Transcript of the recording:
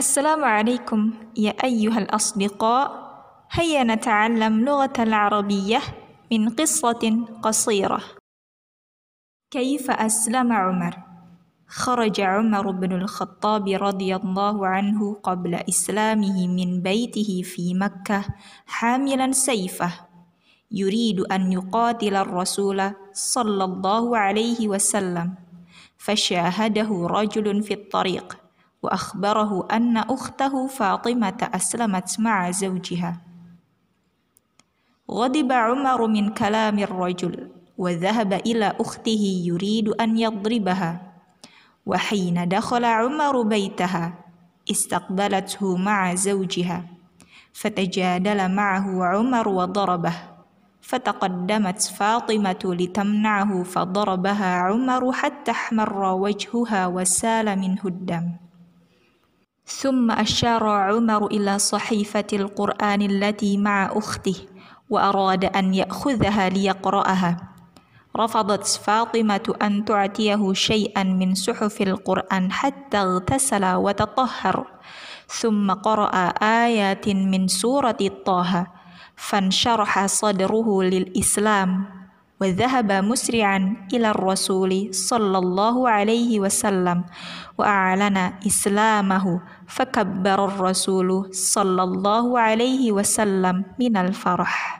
السلام عليكم يا أيها الأصدقاء. هيا نتعلم لغة العربية من قصة قصيرة. كيف أسلم عمر؟ خرج عمر بن الخطاب رضي الله عنه قبل إسلامه من بيته في مكة حاملا سيفه. يريد أن يقاتل الرسول صلى الله عليه وسلم. فشاهده رجل في الطريق. وأخبره أن أخته فاطمة أسلمت مع زوجها. غضب عمر من كلام الرجل وذهب إلى أخته يريد أن يضربها. وحين دخل عمر بيتها استقبلته مع زوجها. فتجادل معه عمر وضربه. فتقدمت فاطمة لتمنعه فضربها عمر حتى احمر وجهها وسال منه الدم. ثم أشار عمر إلى صحيفة القرآن التي مع أخته وأراد أن يأخذها ليقرأها. رفضت فاطمة أن تعطيه شيئا من صحف القرآن حتى اغتسل وتطهر. ثم قرأ آيات من سورة طه فانشرح صدره للإسلام. وذهب مسرعا إلى الرسول صلى الله عليه وسلم وأعلن إسلامه فكبر الرسول صلى الله عليه وسلم من الفرح.